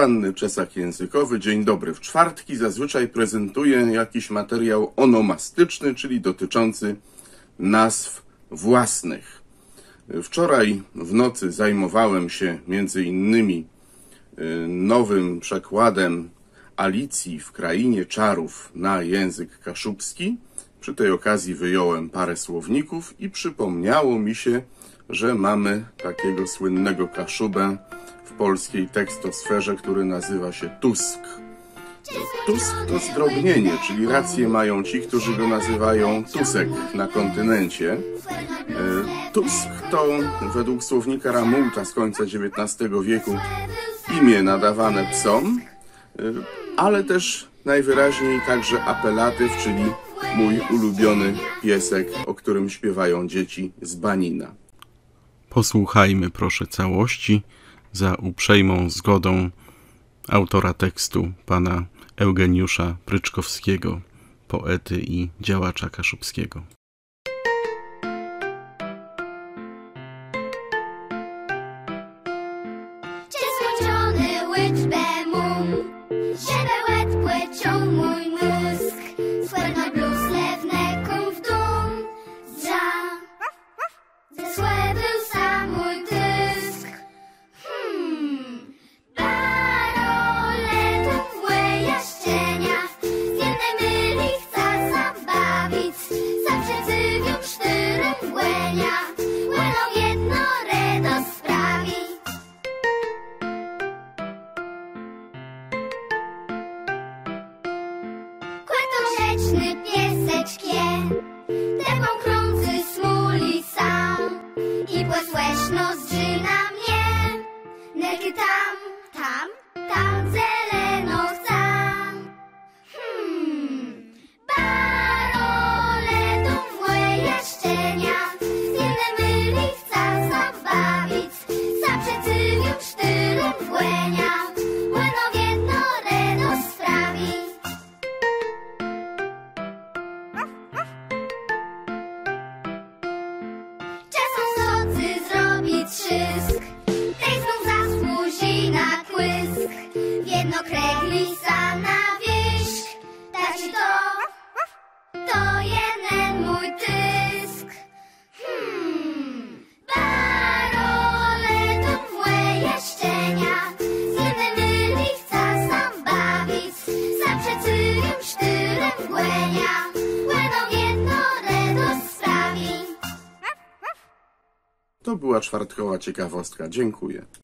Poranny czesak językowy. Dzień dobry. W czwartki zazwyczaj prezentuję jakiś materiał onomastyczny, czyli dotyczący nazw własnych. Wczoraj w nocy zajmowałem się między innymi y, nowym przekładem Alicji w Krainie Czarów na język kaszubski. Przy tej okazji wyjąłem parę słowników i przypomniało mi się, że mamy takiego słynnego kaszubę w polskiej tekstosferze, który nazywa się Tusk. Tusk to zdrobnienie, czyli rację mają ci, którzy go nazywają Tusek na kontynencie. E, Tusk to według słownika Ramulta z końca XIX wieku imię nadawane psom, ale też najwyraźniej także apelatyw, czyli mój ulubiony piesek, o którym śpiewają dzieci z Banina. Posłuchajmy proszę całości za uprzejmą zgodą autora tekstu, pana Eugeniusza Pryczkowskiego, poety i działacza kaszubskiego. Kłętą rzeczny pieseczkie, tepą krący smuli sam i płesłeszno zżyna mnie. Nerki tam, trzysk, tej znów na kłysk. W jedno na wierzch, tak ci to, to jeden mój tysk. Hmm, baroletą w łe jaszczenia, z jednej myli chce sam bawić, za przecywią cztyrem w łenia, To była czwartkowa ciekawostka. Dziękuję.